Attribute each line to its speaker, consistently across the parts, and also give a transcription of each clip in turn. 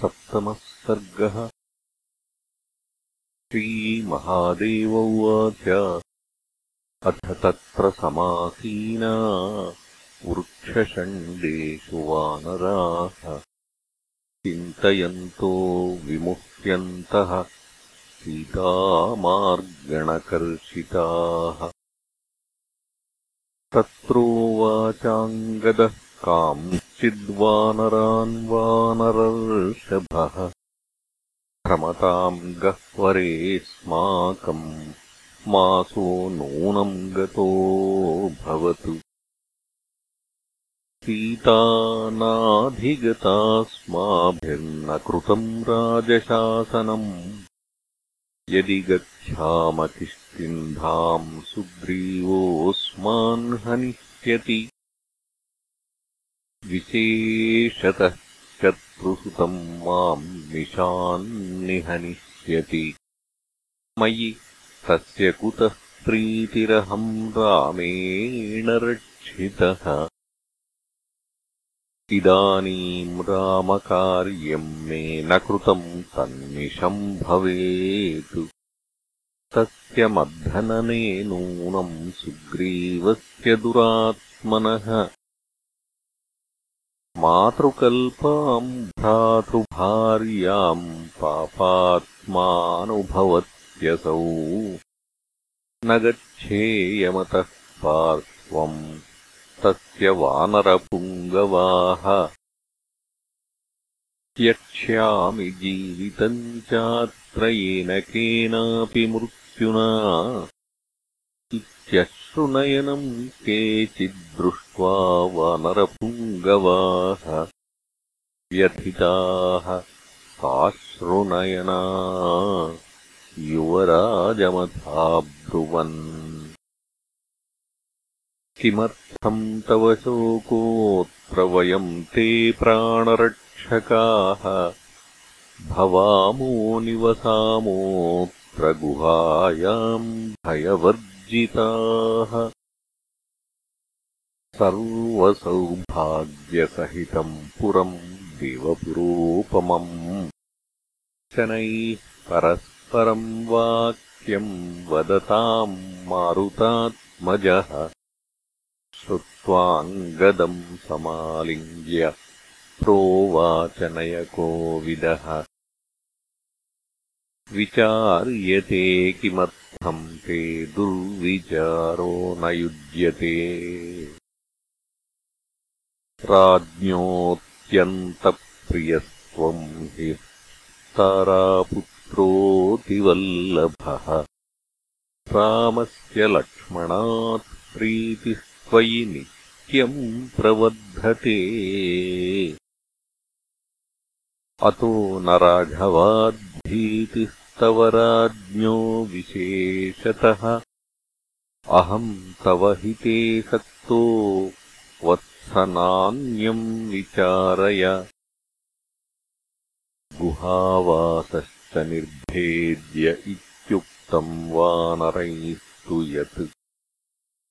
Speaker 1: सप्तमः सर्गः। श्रीमहादेव उवाच। अथ तत्र समासीना। वृक्षषण्डेषु वानराः। चिन्तयन्तो विमुह्यन्तः। सीतामार्गणकर्षिताः। तत्रोवाचाङ्गदः कांश्चिद्वानरान् वानरर्षभः। क्रमताम् गह्वरेऽस्माकम् मासो नूनम् गतो भवतु। सीतानाधिगतास्माभिर्न कृतम् राजशासनम्। यदि गच्छाम किष्किन्धाम् सुग्रीवोऽस्मान् हनिष्यति विशेषतः शत्रुसुतम् माम् निशान्निहनिष्यति। मयि तस्य कुतः प्रीतिरहम् रामेण रक्षितः। इदानीम् रामकार्यम् मे न कृतम् तन्निशम् भवेत्। तस्य मद्धनने नूनम् सुग्रीवस्य दुरात्मनः मातृकल्पाम् भ्रातृभार्याम् पापात्मानुभवत्यसौ। न गच्छेयमतः पार्श्वम् तस्य वानरपुङ्गवाः। त्यक्ष्यामि जीवितम् चात्र येन केनापि मृत्युना इत्यश्रुनयनम् केचिद्दृष्ट्वा वानरपुङ्गवाः व्यथिताः साश्रुनयना युवराजमथाब्रुवन् किमर्थम् तव शोकोऽत्र वयम् ते प्राणरक्षकाः? भवामो निवसामोऽत्र गुहायाम् भयवर् जिताः सर्वसौभाग्यसहितम् पुरम् देवपुरोपमम् शनैः परस्परम् वाक्यम् वदताम् मारुतात्मजः। श्रुत्वाङ्गदम् समालिङ्ग्य प्रोवाचनयकोविदः। विचार्यते किमर्थम् दुर्विचारो न युज्यते। राज्ञोऽत्यन्तप्रियस्त्वम् हि तारापुत्रोऽतिवल्लभः रामस्य लक्ष्मणात् प्रीतिस्त्वयि नित्यम् प्रवर्धते। अतो न राघवाद्भीतिः तव राज्ञो विशेषतः। अहम् तव हिते सक्तो वत्सनान्यम् विचारय। गुहावासश्च निर्भेद्य इत्युक्तम् वानरैस्तु यत्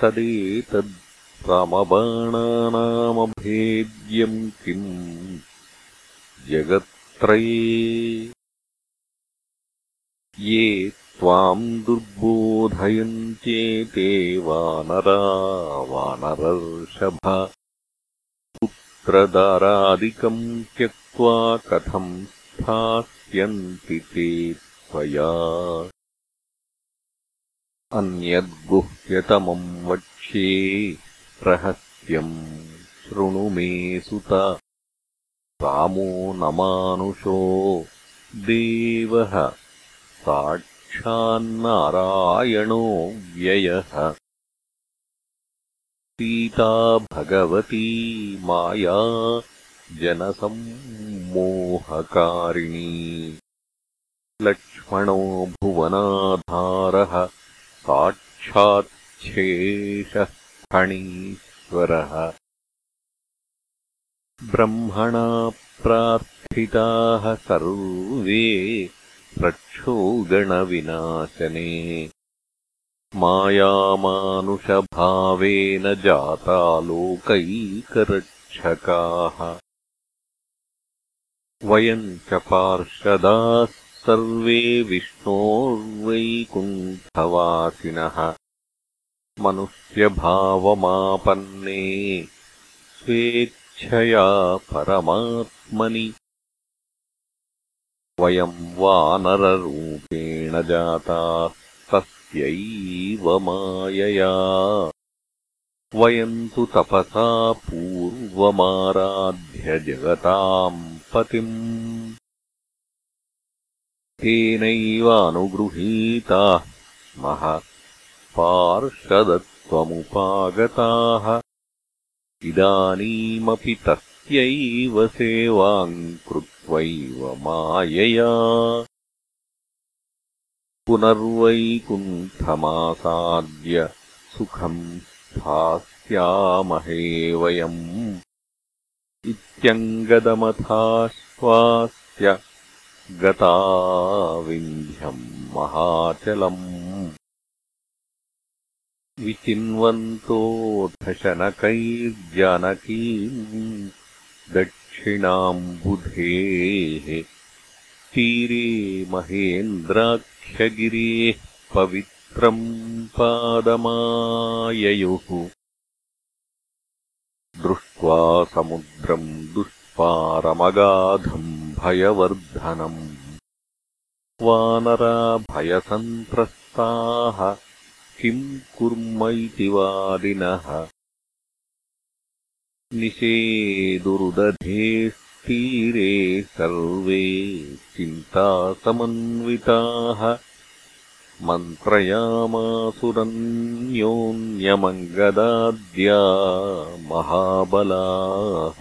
Speaker 1: तदेतद् रामबाणानामभेद्यम् किम्? जगत्त्रये ये त्वाम् दुर्बोधयन्त्येते वानरा वानरर्षभ। पुत्रदारादिकम् त्यक्त्वा कथम् स्थास्यन्ति ते त्वया। अन्यद्गुह्यतमम् वक्ष्ये रहस्यम् शृणु मे सुत। रामो न मानुषो देवः साक्षान्नारायणो व्ययः। सीता भगवती माया जनसम्मोहकारिणी। लक्ष्मणो भुवनाधारः साक्षाच्छेषः फणीश्वरः। ब्रह्मणा प्रार्थिताः सर्वे रक्षोगणविनाशने। मायामानुषभावेन जाता लोकैकरक्षकाः। वयम् च पार्षदाः सर्वे विष्णोर्वैकुण्ठवासिनः। मनुष्यभावमापन्ने स्वेच्छया परमात्मनि वयम् वानररूपेण तस्यैव मायया। वयम् तु तपसा पूर्वमाराध्यजगताम् पतिम्। तेनैवानुगृहीताः स्मः पार्षदत्वमुपागताः। इदानीमपि तस्यैव सेवाम् कृत्वैव मायया। पुनर्वैकुण्ठमासाद्य सुखम् स्थास्यामहे वयम्। इत्यङ्गदमथाश्वास्य गता विन्ध्यम् महाचलम् विचिन्वन्तोऽधशनकैर्जनकीम् दक्षिणाम्बुधेः तीरे महेन्द्राख्यगिरेः पवित्रम् पादमाययुः। दृष्ट्वा समुद्रम् दुष्पारमगाधम् भयवर्धनम्। वानरा भयसन्त्रस्ताः किम् कुर्म इति वादिनः निषेदुरुदधेस्तीरे सर्वे चिन्तासमन्विताः मन्त्रयामासुरन्योन्यमङ्गदाद्या महाबलाः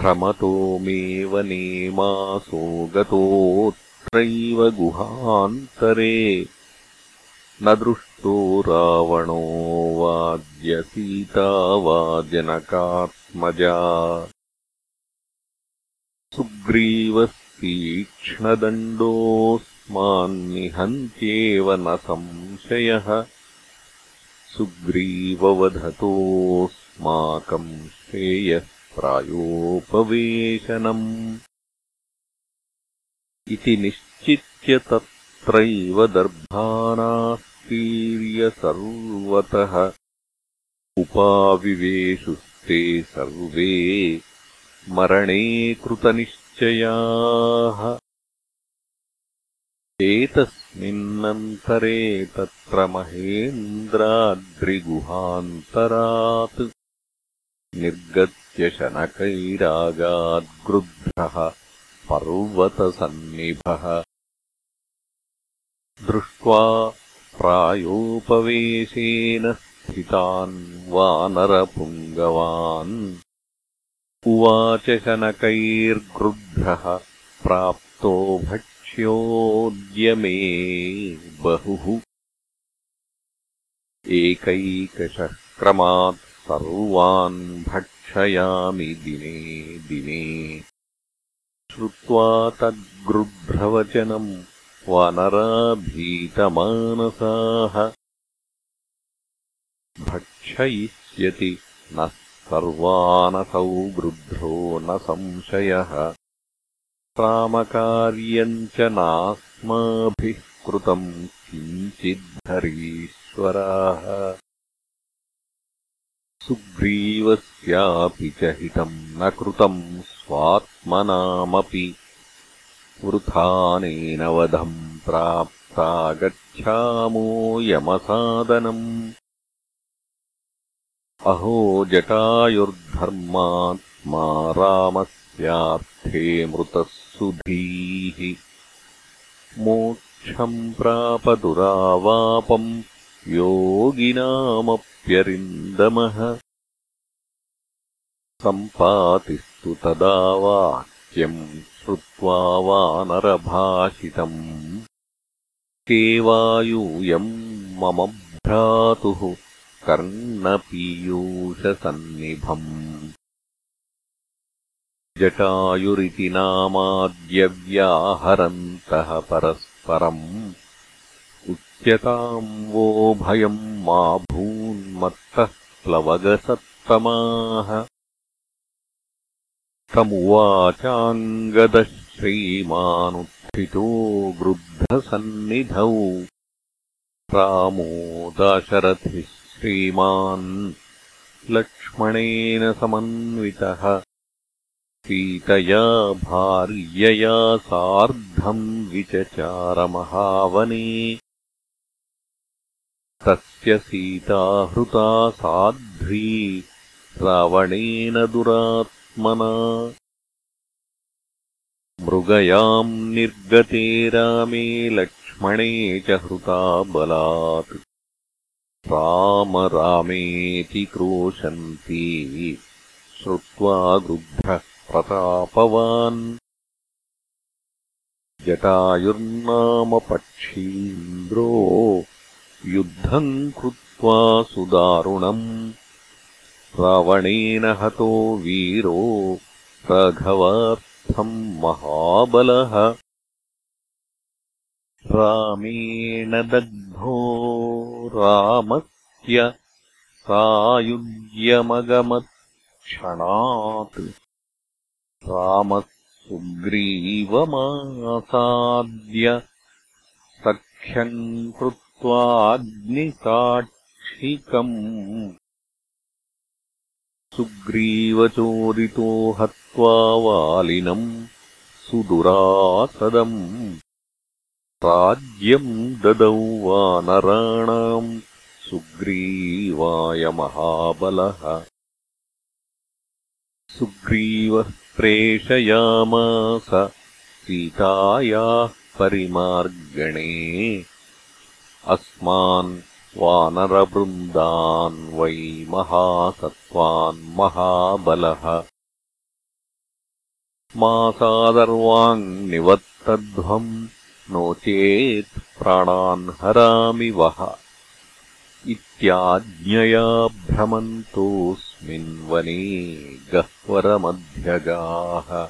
Speaker 1: भ्रमतोमेव नेमासो गतोऽत्रैव गुहान्तरे न दृष्टो रावणो वाद्यसीता वा जनकात्मजा सुग्रीवस्तीक्ष्णदण्डोऽस्मान्निहन्त्येव न संशयः। सुग्रीववधतोऽस्माकम् श्रेयः प्रायोपवेशनम्। इति निश्चित्य तत्रैव दर्भानास्तीर्य सर्वतः उपाविवेशुस्ते सर्वे मरणे कृतनिश्चयाः। एतस्मिन्नन्तरे तत्र महेन्द्राद्रिगुहान्तरात् निर्गत्य शनकैरागाद्गृध्रः पर्वतसन्निभः। दृष्ट्वा प्रायोपवेशेन स्थितान् वानरपुङ्गवान्। उवाच शनकैर्गृध्रः प्राप्तो भक्ष्योऽद्य मे बहुः। एकैकशः क्रमात् सर्वान् भक्षयामि दिने दिने। श्रुत्वा वानराभीतमानसाः भक्षयिष्यति न सर्वानसौ गृध्रो न संशयः रामकार्यम् च नास्माभिः कृतम् किञ्चिद्धरीश्वराः सुग्रीवस्यापि च हितम् न कृतम् स्वात्मनामपि वृथानेन वधम् प्राप्ता गच्छामो यमसादनम्। अहो जटायुर्धर्मात्मा रामस्यार्थे मृतः सुधीः मोक्षम् प्रापदुरावापम् योगिनामप्यरिन्दमः। सम्पातिस्तु तदा वाक्यम् श्रुत्वा वानरभाषितम् केवायूयम् मम भ्रातुः कर्णपीयूषसन्निभम्। जटायुरिति नामाद्यव्याहरन्तः परस्परम्। उच्यताम् वो भयम् मा भून्मत्तः प्लवगसत्तमाः तमुवाचाङ्गदः श्रीमानुत्थितो गृद्धसन्निधौ रामो दाशरथिः श्रीमान् लक्ष्मणेन समन्वितः। सीतया भार्यया सार्धम् विचचारमहावने। तस्य सीताहृता साध्वी रावणेन दुरात्मना मृगयाम् निर्गते रामे लक्ष्मणे च हृता बलात्। राम रामेति क्रोशन्ती श्रुत्वा गृद्धः प्रतापवान्। जटायुर्नाम पक्षीन्द्रो युद्धम् कृत्वा सुदारुणम् रावणेन हतो वीरो राघवार्थम् महाबलः। रामेण दग्धो रामस्य सायुज्यमगमत्क्षणात्। रामः सुग्रीवमासाद्य सख्यम् कृत्वाग्निसाक्षिकम् सुग्रीवचोदितो हत्वा वालिनम् सुदुरासदम्। राज्यम् ददौ वानराणाम् सुग्रीवाय महाबलः। सुग्रीवः प्रेषयामास सीतायाः परिमार्गणे। अस्मान् वानरवृन्दान् वै महासत्त्वान् महाबलः। मासादर्वाङ्निवत्तध्वम् नो चेत् प्राणान् हरामि वः। इत्याज्ञया भ्रमन्तोऽस्मिन् वने गह्वरमध्यगाः।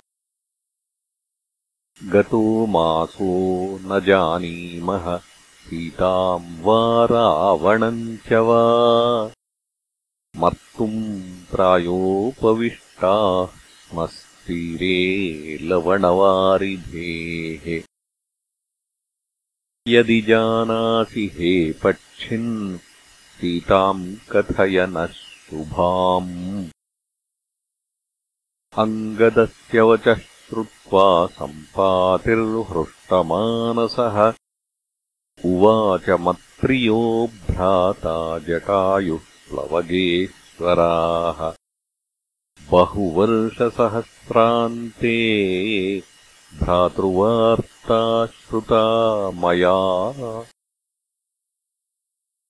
Speaker 1: गतो मासो न जानीमः सीताम् वा रावणम् च वा। मर्तुम् प्रायोपविष्टाः स्मस्तीरे लवणवारिधेः। यदि जानासि हे पक्षिन् सीताम् कथय नः शुभाम्। अङ्गदस्य वचः श्रुत्वा सम्पातिर्हृष्टमानसः उवाच मत्प्रियो भ्राता जटायुः प्लवगेश्वराः बहुवर्षसहस्रान्ते भ्रातृवार्ता श्रुता मया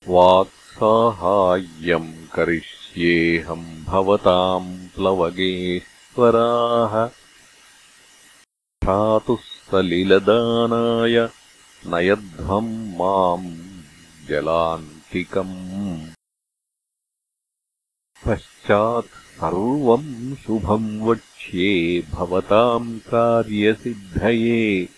Speaker 1: वाक्साहाय्यम् करिष्येऽहम् भवताम् प्लवगेश्वराः। भ्रातुः सलिलदानाय नयध्वम् माम् जलान्तिकम्। पश्चात् सर्वम् शुभम् वक्ष्ये भवताम् कार्यसिद्धये।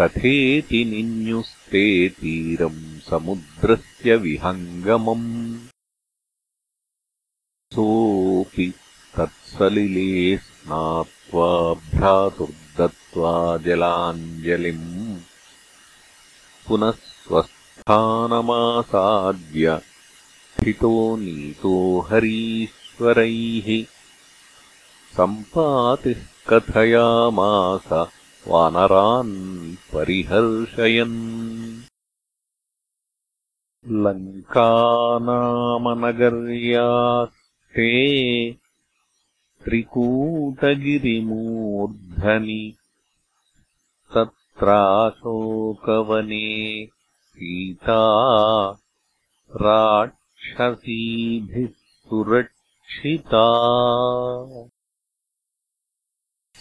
Speaker 1: तथेति निन्युस्ते तीरम् समुद्रस्य विहङ्गमम्। सोऽपि तत्सलिले स्नात्वा भ्रातुर्दत्त्वा जलाञ्जलिम् पुनः स्वस्थानमासाद्य स्थितो नीतो हरीश्वरैः सम्पातिः कथयामास वानरान् परिहर्षयन्। लङ्कानामनगर्यास्ते त्रिकूटगिरिमूर्धनि तत्राशोकवने सीता राक्षसीभिः सुरक्षिता।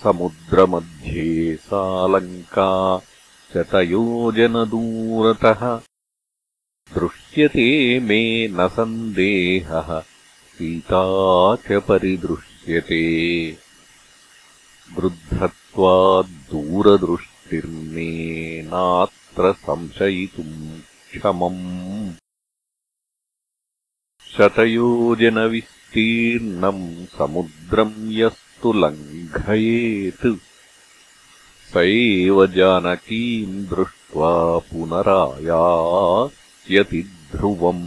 Speaker 1: समुद्रमध्ये सालङ्का शतयोजनदूरतः दृश्यते मे न सन्देहः सीता च परिदृश्यते गृद्धत्वाद्दूरदृष्टिर्मेनात्र संशयितुम् क्षमम् शतयोजनविस्तीर्णम् समुद्रम् यस्त लङ्घयेत् स एव जानकीम् दृष्ट्वा पुनरायास्यति ध्रुवम्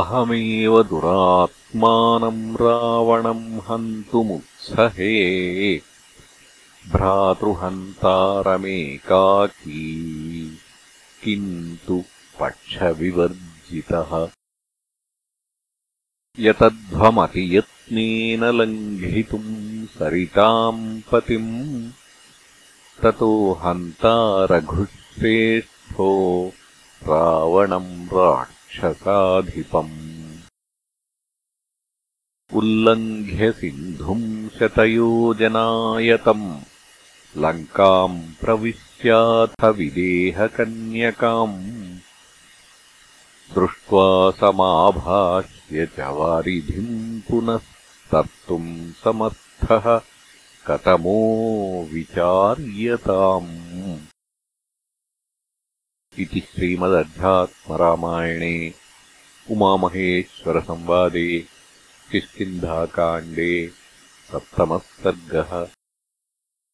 Speaker 1: अहमेव दुरात्मानम् रावणम् हन्तुमुत्सहे भ्रातृहन्तारमेकाकी। किन्तु पक्षविवर्जितः। यतध्वमतियत्नेन लङ्घितुम् सरिताम् पतिम् ततो हन्तारघुश्रेष्ठो रावणम् राक्षसाधिपम् उल्लङ्घ्य सिन्धुम् शतयोजनायतम्। लङ्काम् प्रविश्याथ विदेहकन्यकाम्। दृष्ट्वा समाभाष्य च वारिधिम् पुनस्तर्तुम् समर्थः। कतमो विचार्यताम्। इति श्रीमदध्यात्मरामायणे उमामहेश्वरसंवादे किष्किन्धाकाण्डे सप्तमः सर्गः